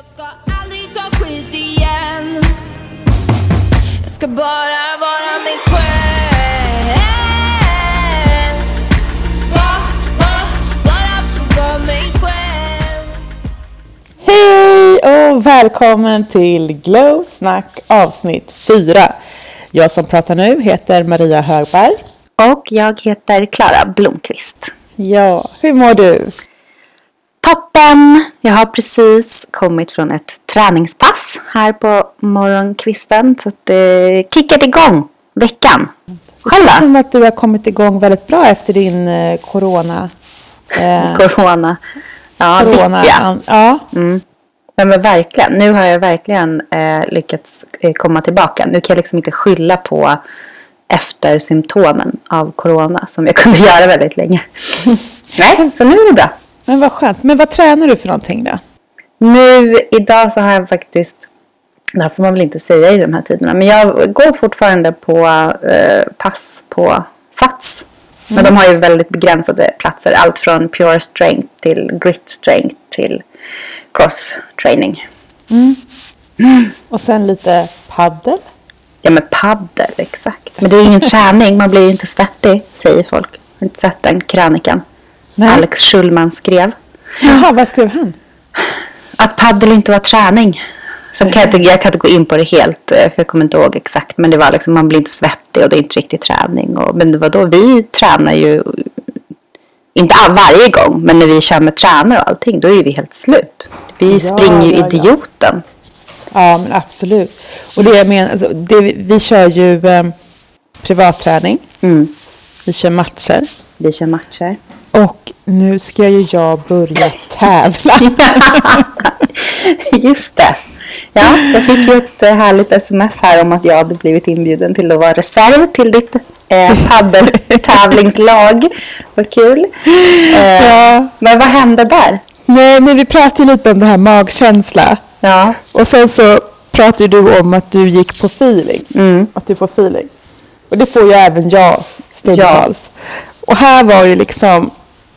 Jag ska aldrig ta skit igen Jag ska bara vara mig själv Bara, bara, bara få vara mig själv Hej och välkommen till Glow Snack avsnitt 4. Jag som pratar nu heter Maria Högberg. Och jag heter Klara Blomqvist. Ja, hur mår du? Toppen! Jag har precis kommit från ett träningspass här på morgonkvisten. Så att det kickade igång veckan. Det Själv känns då? som att du har kommit igång väldigt bra efter din eh, corona. Eh, Corona. Ja, corona vecka. an, ja, Ja, men verkligen. Nu har jag verkligen eh, lyckats eh, komma tillbaka. Nu kan jag liksom inte skylla på eftersymptomen av corona som jag kunde göra väldigt länge. Nej, så nu är det bra. Men vad skönt. Men vad tränar du för någonting då? Nu, idag så har jag faktiskt, det här får man väl inte säga i de här tiderna, men jag går fortfarande på eh, pass på Sats. Men de har ju väldigt begränsade platser, allt från pure strength till grit strength till cross training. Och sen lite paddel. Ja men paddel, exakt. Men det är ingen träning, man blir ju inte svettig, säger folk. Har inte sett den krönikan Nej. Alex Schulman skrev. Jaha, vad skrev han? Att paddel inte var träning. Sen kan jag, jag kan inte gå in på det helt, eh, för jag kommer inte ihåg exakt. Men det var liksom, man blir inte svettig och det är inte riktigt träning. Och, men det var då, vi tränar ju, inte varje gång, men när vi kör med tränare och allting, då är vi helt slut. Vi Ja, springer ju ja, ja. idioten. Ja, men absolut. Och det jag menar, alltså, det, vi, vi kör ju eh, privatträning. Mm. Vi kör matcher. Vi kör matcher. Och nu ska ju jag börja tävla. Just det. Ja, jag fick ju ett eh, härligt sms här om att jag hade blivit inbjuden till att vara reserv till ditt eh, paddeltävlingslag. Vad kul. Eh, Ja. Men vad hände där? Nej, men vi pratade lite om det här magkänsla. Ja. Och sen så pratade du om att du gick på feeling. Mm. Att du får feeling. Och det får ju även jag stundtals. Och här var ju liksom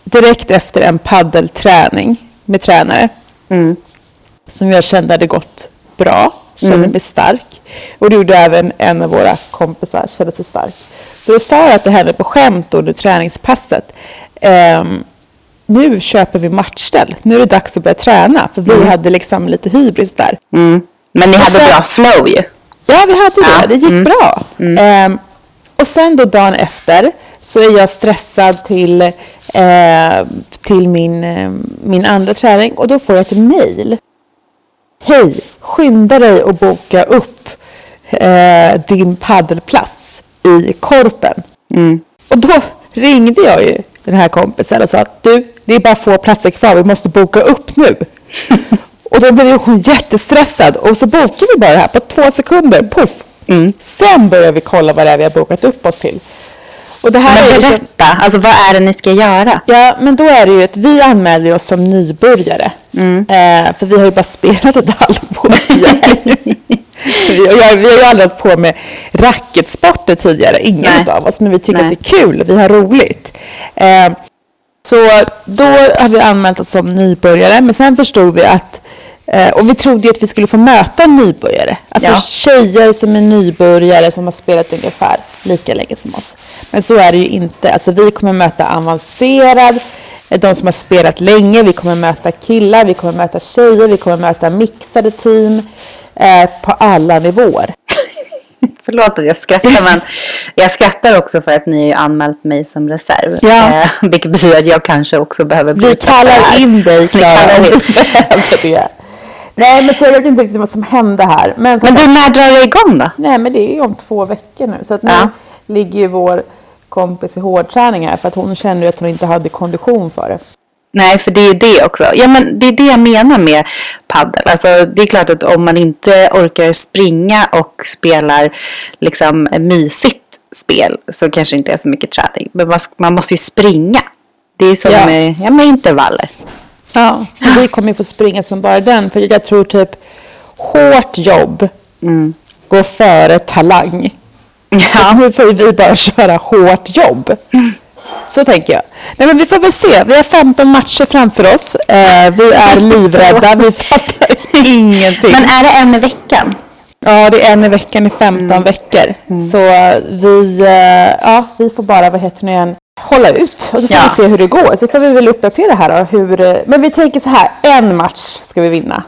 direkt efter en paddelträning med tränare. Mm. Som jag kände hade gått bra. Kände Mm. mig stark. Och det gjorde även en av våra kompisar. Kände sig stark. Så då sa jag att det hände på skämt under träningspasset. Ehm, nu köper vi matchställ. Nu är det dags att börja träna. För vi hade liksom lite hybris där. Mm. Men ni hade sen- bra flow ju. Ja, vi hade det. Ja, Det gick mm. bra. Ehm, och sen då dagen efter så är jag stressad till, eh, till min, eh, min andra träning och då får jag ett mejl. Hej, skynda dig och boka upp eh, din paddelplats i Korpen. Mm. Och då ringde jag ju den här kompisen och sa att du, det är bara få platser kvar, vi måste boka upp nu. och då blev hon jättestressad och så bokade vi bara det här på två sekunder, puff. Mm. Sen börjar vi kolla vad det är vi har bokat upp oss till. Och det här Men är ju så, berätta, alltså vad är det ni ska göra? Ja, men då är det ju att vi anmäler oss som nybörjare. Mm. Eh, för vi har ju bara spelat ett halvår. vi, och jag, vi har ju aldrig hållit på med racketsporter tidigare, ingen Nej. av oss. Men vi tycker Nej. att det är kul, vi har roligt. Eh, så då hade vi anmält oss som nybörjare, men sen förstod vi att och vi trodde ju att vi skulle få möta nybörjare. Alltså Ja. tjejer som är nybörjare som har spelat ungefär lika länge som oss. Men så är det ju inte. Alltså vi kommer möta avancerad, eh, de som har spelat länge, vi kommer möta killar, vi kommer möta tjejer, vi kommer möta mixade team eh, på alla nivåer. Förlåt att jag skrattar men jag skrattar också för att ni har anmält mig som reserv. Ja. Eh, vilket betyder att jag kanske också behöver Vi bli kallar in dig Klara. Nej men så jag vet inte riktigt vad som hände här. Men, Men du, när drar det igång då? Nej men det är ju om två veckor nu. Så att nu Ja. ligger ju vår kompis i hårdträning här för att hon kände ju att hon inte hade kondition för det. Nej, för det är ju det också. Ja, men det är det jag menar med paddel. Alltså, det är klart att om man inte orkar springa och spelar liksom mysigt spel så kanske det inte är så mycket träning. Men man, man måste ju springa. Det är som Ja. med, ja, med intervaller. Ja, och vi kommer ju få springa som bara den. För jag tror typ hårt jobb Mm. går före talang. Ja. Nu får vi bara köra hårt jobb. Så tänker jag. Nej, men vi får väl se. Vi har 15 matcher framför oss. Eh, vi är livrädda. Vi fattar ingenting. Men är det en i veckan? Ja, det är en i veckan i 15 veckor. Så eh, vi, eh, ja, vi får bara, vad heter nu igen, hålla ut. Och så får Ja. vi se hur det går. Så får vi väl uppdatera här då. Hur, eh, men vi tänker så här, en match ska vi vinna.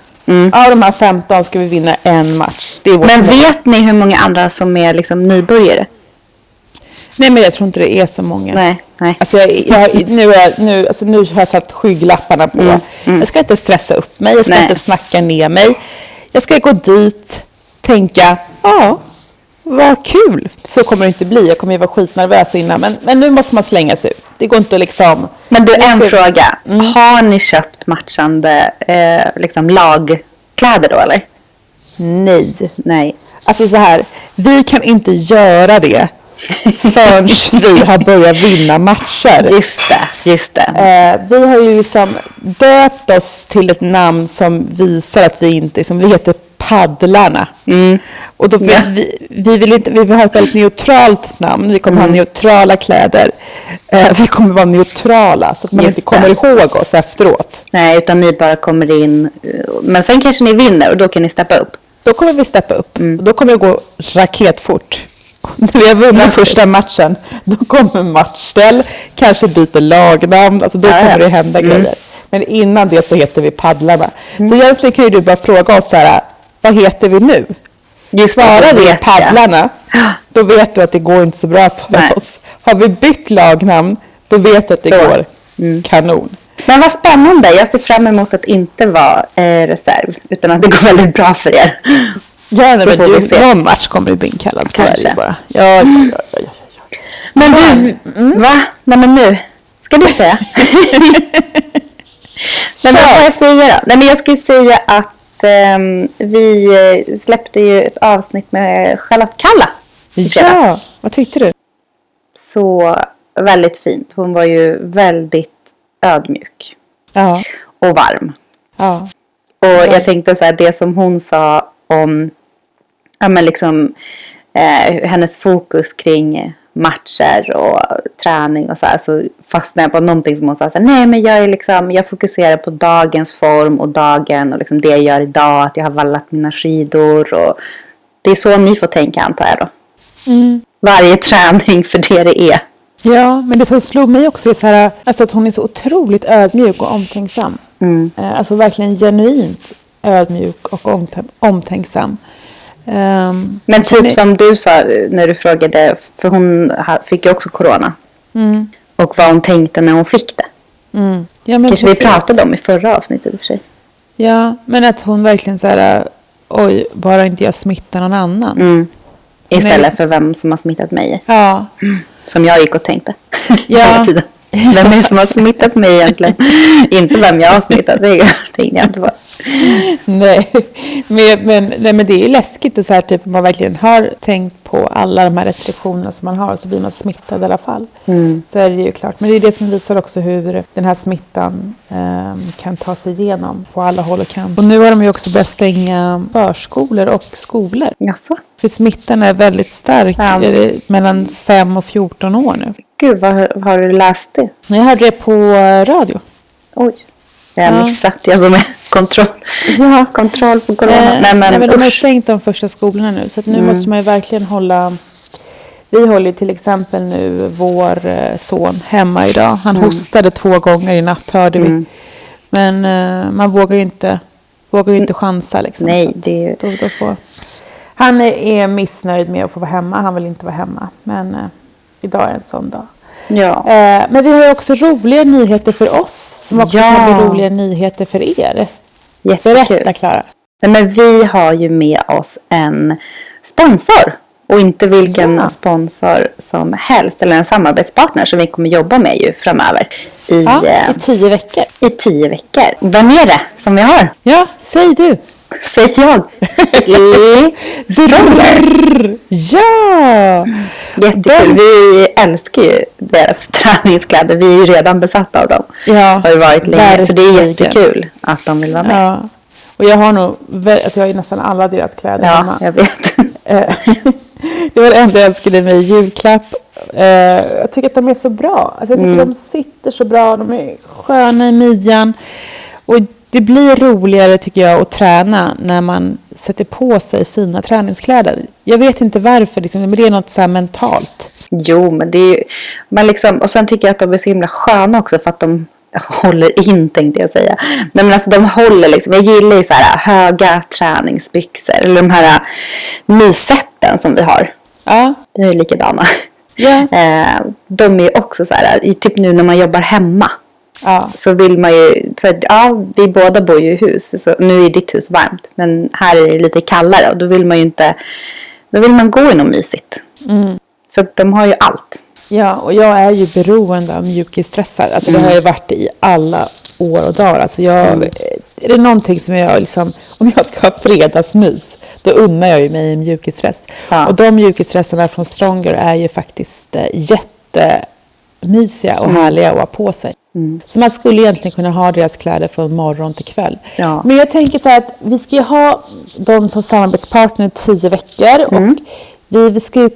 Av de här 15 ska vi vinna en match. Men mål. vet ni hur många andra som är liksom nybörjare? Nej, men jag tror inte det är så många. Nej, nej. Alltså jag, jag, nu, är, nu, alltså nu har jag satt skygglapparna på. Jag ska inte stressa upp mig, jag ska Nej. inte snacka ner mig. Jag ska gå dit, tänka, ja, vad kul. Så kommer det inte bli, jag kommer ju vara skitnervös innan. Men, men nu måste man slänga sig ut. Det går inte att liksom... Men du, en fråga. Har ni köpt matchande eh, liksom lagkläder då eller? Nej. Nej. Alltså så här, vi kan inte göra det förrän vi har börjat vinna matcher. Just det, just det. Eh, vi har ju liksom döpt oss till ett namn som visar att vi inte, liksom, vi heter Paddlarna. Och då, Ja. vi, vi, vill inte, vi vill ha ett väldigt neutralt namn, vi kommer ha neutrala kläder. Eh, vi kommer vara neutrala så att man Just inte kommer det. ihåg oss efteråt. Nej, utan ni bara kommer in. eh, Men sen kanske ni vinner och då kan ni steppa upp. Då kommer vi steppa upp. Och då kommer det gå raketfort. När vi har vunnit första matchen, då kommer matchställ, kanske byter lagnamn, alltså då kommer det hända grejer. Men innan det så heter vi Paddlarna. Så egentligen kan ju du bara fråga oss så här, vad heter vi nu? Just det, Svarar vi. Paddlarna, då vet du att det går inte så bra för Nej. oss. Har vi bytt lagnamn, då vet du att det Då. går kanon. Men vad spännande. Jag ser fram emot att inte vara eh, reserv. Utan att det går väldigt bra för er. Ja, nej, Så men får vi du, se. någon match kommer du bli inkallad, så är det bara. Ja, ja, ja, ja, ja. Men du, va? Nej men nu. Ska du säga? men vad jag säga då? Nej men jag ska ju säga att ehm, vi eh, släppte ju ett avsnitt med Charlotte Kalla. Ja, vad tyckte du? Så väldigt fint. Hon var ju väldigt ödmjuk Ja, och varm. ja, Och jag tänkte så här, det som hon sa om ja, men liksom, eh, hennes fokus kring matcher och träning och så här, så fastnade jag på någonting som hon sa så här, nej men jag är liksom, jag fokuserar på dagens form och dagen och liksom det jag gör idag, att jag har vallat mina skidor och det är så ni får tänka antar jag då. Varje träning för det det är. ja, men det som slog mig också är så här, alltså att hon är så otroligt ödmjuk och omtänksam. Eh, Alltså verkligen genuint ödmjuk och omtä- omtänksam. Ehm, Men typ ni- som du sa eh, när du frågade, för hon fick ju också corona. Och vad hon tänkte när hon fick det. mm, ja, Kanske vi precis. pratade om i förra avsnittet i och för sig. Ja, men att hon verkligen så här, oj, bara inte jag smittar någon annan. Mm. Istället Nej. för vem som har smittat mig. Ja, Som jag gick och tänkte. Ja. Hela tiden. Vem är det som har smittat mig egentligen? inte vem jag har smittat. Det tänkte jag inte på. nej. Men, men, nej, men det är ju läskigt och så här, typ, om man verkligen har tänkt på alla de här restriktionerna som man har så blir man smittad i alla fall. Så är det ju klart. Men det är det som visar också hur den här smittan ehm, kan ta sig igenom på alla håll och kanter. Och nu har de ju också börjat stänga förskolor och skolor. Jaså? För smittan är väldigt stark Ja. mellan 5 och 14 år nu. Gud, vad har- du läst det? Jag hörde det på eh, radio. Oj. Det har jag Ja. missat. Jag som är kontroll, Ja. kontroll på corona. Eh, nej men, nej, men de har stängt de första skolorna nu så att nu Mm. måste man ju verkligen hålla vi håller ju till exempel nu vår eh, son hemma idag. Han Mm. hostade två gånger i natt hörde vi. Men eh, man vågar ju inte, vågar ju inte chansa liksom. Nej, det då, då får, han är, är missnöjd med att få vara hemma. Han vill inte vara hemma. Men eh, idag är en sån dag. Ja. Eh, men vi har också roliga nyheter för oss som också Ja. kan bli roliga nyheter för er. Berätta Jättekul. Klara. Nej, men vi har ju med oss en sponsor. Och inte vilken Ja. sponsor som helst. Eller en samarbetspartner som vi kommer jobba med ju framöver. I, Ja, eh, i tio veckor. i tio veckor. Vem är det som vi har? Ja, säg du. Säger jag. Stroller. Ja! Jättekul. Vi älskar ju deras träningskläder. Vi är ju redan besatta av dem. Ja, Har ju varit länge. Så det är verkligen. jättekul att de vill vara med. Ja. Och jag har nog, alltså jag har ju nästan alla deras kläder Ja, hemma. jag vet. Det var det enda jag önskade mig i julklapp. Eh, jag tycker att de är så bra. Alltså jag tycker de sitter så bra, de är sköna i midjan. Och det blir roligare tycker jag att träna när man sätter på sig fina träningskläder. Jag vet inte varför, liksom, men det är något så här mentalt. Jo, men det är ju... Man liksom, och sen tycker jag att de är så himla sköna också för att de håller in tänkte jag säga. Nej men alltså de håller liksom. Jag gillar ju så här höga träningsbyxor. Eller de här myseppen som vi har. Ja, De är likadana. ja, Eh, de är ju också så här, typ nu när man jobbar hemma. ja. Så vill man ju, så att, ja vi båda bor ju i hus. Så nu är ditt hus varmt. Men här är det lite kallare och då vill man ju inte, då vill man gå i något mysigt. Så att de har ju allt. Ja, och jag är ju beroende av mjukisstressar. Alltså det har jag varit i alla år och dagar. Alltså jag, Är det någonting som jag liksom, om jag ska ha fredagsmys, då unnar jag ju mig en mjukisstress. Ja. Och de mjukisstressarna från Stronger är ju faktiskt eh, jättemysiga och härliga att ha på sig. Så man skulle egentligen kunna ha deras kläder från morgon till kväll. Ja. Men jag tänker så här att vi ska ju ha dem som samarbetspartner i tio veckor och vi ska ju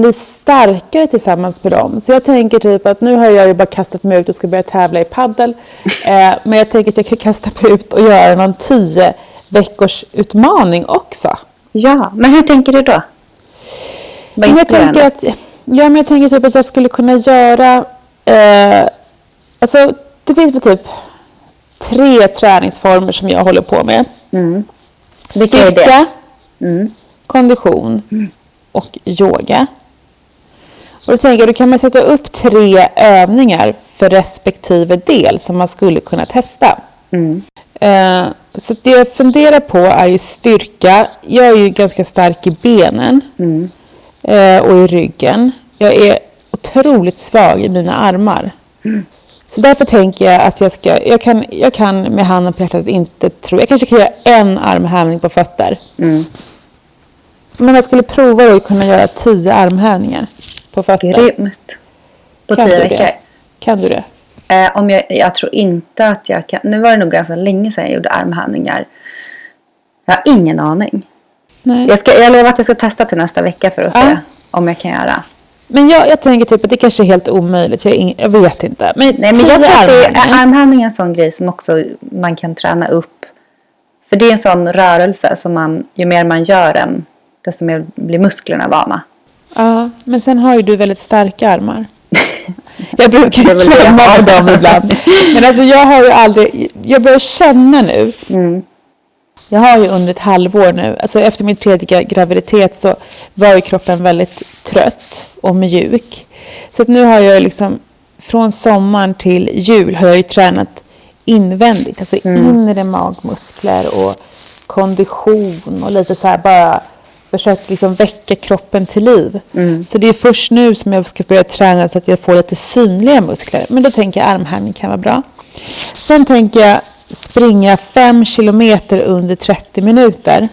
bli starkare tillsammans med dem. Så jag tänker typ att nu har jag ju bara kastat mig ut och ska börja tävla i paddel. Eh, men jag tänker att jag kan kasta mig ut och göra någon tio veckors utmaning också. Ja, men hur tänker du då? Vad jag tänker att, ja, men jag tänker typ att jag skulle kunna göra... Eh, alltså, det finns väl typ tre träningsformer som jag håller på med. Mm. Vilka är det? Styrka, Mm. kondition och yoga. Och då tänker jag, då kan man sätta upp tre övningar för respektive del som man skulle kunna testa. Mm. Eh, så det jag funderar på är ju styrka. Jag är ju ganska stark i benen Mm. eh, och i ryggen. Jag är otroligt svag i mina armar. Så därför tänker jag att jag ska, jag kan, jag kan med handen på hjärtat inte tro, jag kanske kan göra en armhävning på fötter. Mm. Men jag skulle prova att kunna göra tio armhävningar på fötter. Grymt. På Kan tio du veckor. det? Kan du det? Eh, om jag, jag tror inte att jag kan. Nu var det nog ganska länge sedan jag gjorde armhävningar. Jag har ingen aning. Nej. Jag, ska, jag lovar att jag ska testa till nästa vecka för att Ja. se om jag kan göra. Men jag, jag tänker typ att det kanske är helt omöjligt. Jag, ing- jag vet inte. Men, Nej, men jag tror att det är, armhävning är en sån grej som också man kan träna upp. För det är en sån rörelse som man, ju mer man gör den, desto mer blir musklerna vana. Ja, men sen har ju du väldigt starka armar. Jag brukar ju klämma på dem ibland. Men alltså jag har ju aldrig, jag börjar känna nu. Mm. Jag har ju under ett halvår nu, alltså efter min tredje graviditet så var ju kroppen väldigt trött och mjuk. Så att nu har jag liksom, från sommaren till jul har jag ju tränat invändigt, alltså Mm. inre magmuskler och kondition och lite så här bara försökt liksom väcka kroppen till liv. Mm. Så det är först nu som jag ska börja träna så att jag får lite synliga muskler. Men då tänker jag armhävning kan vara bra. Sen tänker jag springa fem kilometer under 30 minuter.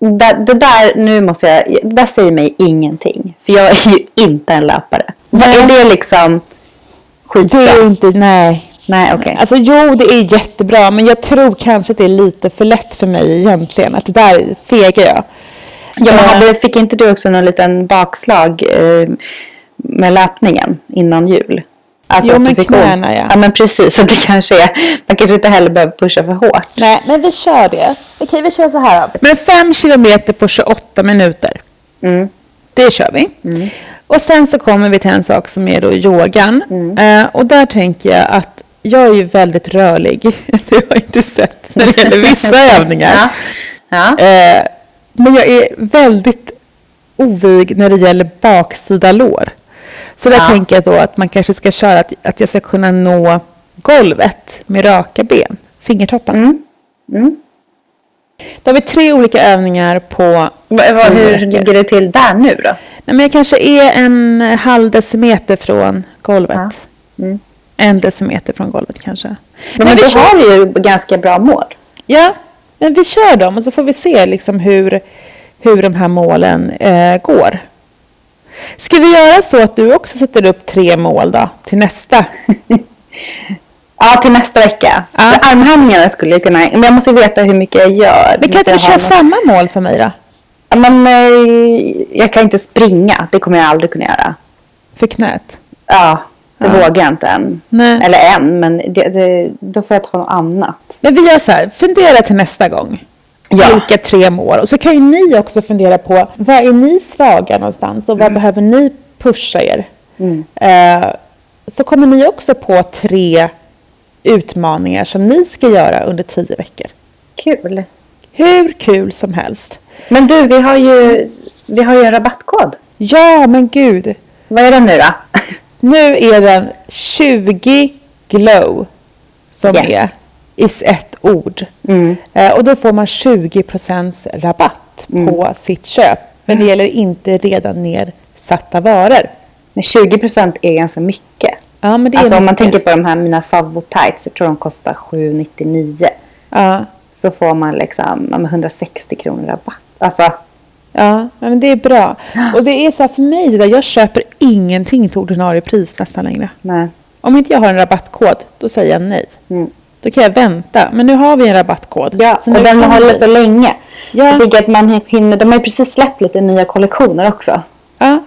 Det, det där, nu måste jag, det där säger mig ingenting. För jag är ju inte en löpare. Nej. Är det liksom Det skitbra? är inte, nej. Nej, okej. Alltså jo, det är jättebra, men jag tror kanske att det är lite för lätt för mig egentligen. Att det där fegar jag. Ja, men Eh, hade, fick inte du också någon liten bakslag eh, med löpningen innan jul? Alltså Jo, att du men knäna, ja. Ja, men precis. Så det kanske är, man kanske inte heller behöver pusha för hårt. Nej, men vi kör det. Okej, vi kör så här då. Men fem kilometer på 28 minuter. Mm. Det kör vi. Och sen så kommer vi till en sak som är då yogan. Eh, och där tänker jag att jag är ju väldigt rörlig. Det har jag inte sett när det gäller vissa övningar. Ja. Ja. Eh, men jag är väldigt ovig när det gäller baksida lår. Så där Ja. tänker jag då att man kanske ska köra att, att jag ska kunna nå golvet med raka ben, fingertopparna. Mm. Mm. Då har vi tre olika övningar på Va, va, tio hur ligger det till där nu då? Nej, men jag kanske är en halv decimeter från golvet. Ja. Mm. En decimeter från golvet kanske. Men, men du har ju ganska bra mål. Ja, men vi kör dem och så får vi se liksom hur, hur de här målen eh, går. Ska vi göra så att du också sätter upp tre mål då till nästa? Ja, till nästa vecka. Ja. Armhävningarna skulle jag kunna... Men jag måste veta hur mycket jag gör. Men kan inte jag köra samma mål som mig då? Ja, men, eh, jag kan inte springa. Det kommer jag aldrig kunna göra. För knät? Ja, det vågar jag inte än. Nej. Eller än, men det, det, då får jag ta något annat. Men vi gör så här, fundera till nästa gång. Ja. Vilka tre mål. Och så kan ju ni också fundera på, var är ni svaga någonstans och vad behöver ni pusha er? Eh, så kommer ni också på tre utmaningar som ni ska göra under tio veckor. Kul. Hur kul som helst. Men du, vi har ju, vi har ju en rabattkod. Ja, men gud. Vad är den nu då? Nu är den 20 glow som Yes. är i ett ord. Eh, och då får man 20% rabatt på sitt köp. Men det gäller inte redan nedsatta varor. Men 20% är ganska mycket. Ja, men det Alltså om man tänker på de här mina favvo tights, jag tror de kostar 799. Ja, Så får man liksom ja, men 160 kronor rabatt. Alltså, ja, men det är bra. Och det är så för mig, där jag köper ingenting till ordinarie pris nästan längre. nej. Om inte jag har en rabattkod, då säger jag nej. Mm. Då kan jag vänta. Men nu har vi en rabattkod. Ja, Så och den håller så länge. Ja. Jag tycker att man hinner, de har ju precis släppt lite nya kollektioner också. Ja.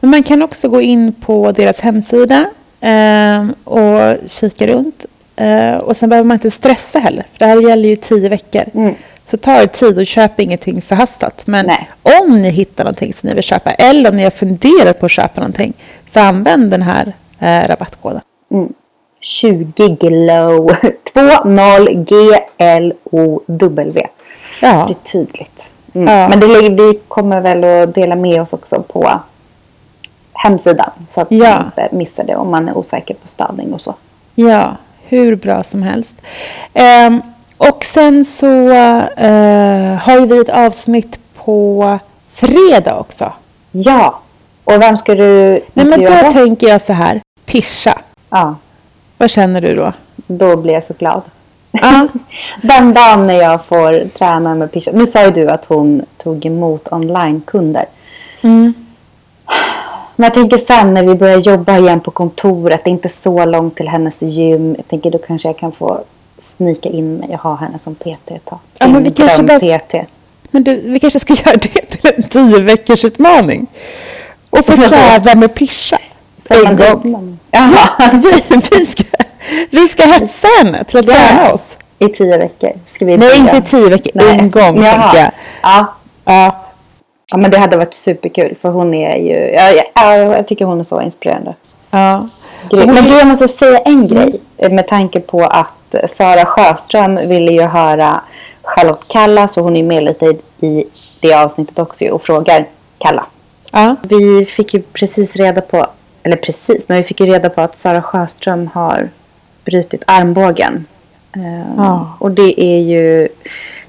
Men man kan också gå in på deras hemsida eh, och kika runt. Eh, och sen behöver man inte stressa heller. För det här gäller ju tio veckor. Mm. Så ta er tid och köp ingenting förhastat. Men Nej. om ni hittar någonting som ni vill köpa eller om ni har funderat på att köpa någonting så använd den här eh, rabattkoden. 20 glow. 20 G-L-O-W. Ja. Det är tydligt. Mm. Ja. Men det, vi kommer väl att dela med oss också på hemsidan. Så att Ja. man inte missar det om man är osäker på stavning och så. Ja, hur bra som helst. Ehm, och sen så eh, har vi ett avsnitt på fredag också. Ja. Och vem ska du Nej, men då tänker jag så här. Pischa. Ja, Vad känner du då? då blir jag så glad. Ja, Den dagen när jag får träna med Pisha. Nu sa ju du att hon tog emot online-kunder. Mm. Men jag tänker sen när vi börjar jobba igen på kontoret. Det är inte så långt till hennes gym. Jag tänker då kanske jag kan få snika in mig och ha henne som PT ett tag. Ja, men vi kanske bara- PT. men du, vi kanske ska göra det till en tio veckors utmaning. Och få träna med Pischa. En gång. Jaha. Vi, vi, ska, vi ska hetsa henne till att Ja. träna oss. I tio veckor ska vi Nej, inte tio veckor. Nej. En gång, tänker jag. Ja. Ja. ja, men det hade varit superkul. För hon är ju... Ja, ja, jag tycker hon är så inspirerande. ja. Men du, jag måste säga en grej. eh, Med tanke på att Sara Sjöström ville ju höra Charlotte Kalla. Så hon är med lite i- det avsnittet också och frågar Kalla. Ja. Vi fick ju precis reda på, eller precis, men vi fick ju reda på att Sara Sjöström har brutit armbågen. Eh, Ja. Och det är ju,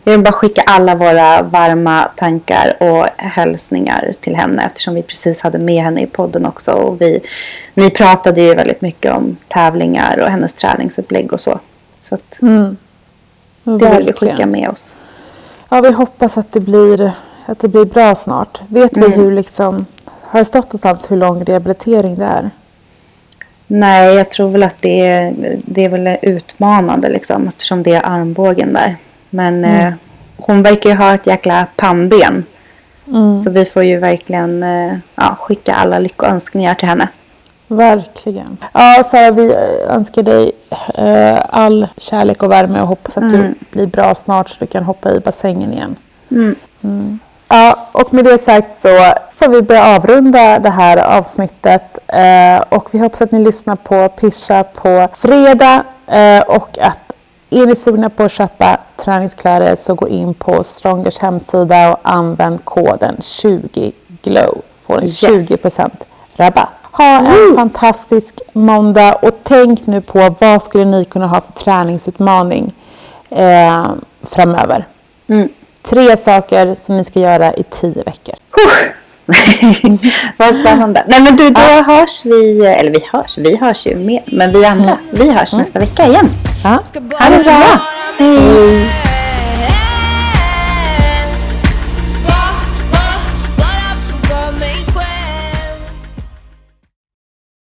jag vill bara skicka alla våra varma tankar och hälsningar till henne eftersom vi precis hade med henne i podden också. Och vi, ni pratade ju väldigt mycket om tävlingar och hennes träningsupplägg och så. Så att Mm. det vill vi skicka med oss. Ja, vi hoppas att det blir, att det blir bra snart. Vet Mm. vi hur liksom, har det stått någonstans hur lång rehabilitering det är? Nej, jag tror väl att det är, det är väl utmanande liksom eftersom det är armbågen där. Men eh, hon verkar ju ha ett jäkla pannben. Så vi får ju verkligen eh, ja, skicka alla lyckönskningar till henne. Verkligen. Ja, Sara, vi önskar dig eh, all kärlek och värme och hoppas att du blir bra snart så du kan hoppa i bassängen igen. Mm. Ja, och med det sagt så får vi börja avrunda det här avsnittet eh, och vi hoppas att ni lyssnar på Pischa på fredag eh, och att är ni sugna på att köpa träningskläder så gå in på Strongers hemsida och använd koden 20GLOW. Får ni Yes. 20% rabatt. Ha en fantastisk måndag och tänk nu på vad skulle ni kunna ha för träningsutmaning eh, framöver. Tre saker som ni ska göra i tio veckor. Vad spännande. Nej men du, då hörs vi, eller vi hörs, vi hörs ju med, men vi andra, vi hörs nästa vecka igen. Ja. Ha det så bra. Hej!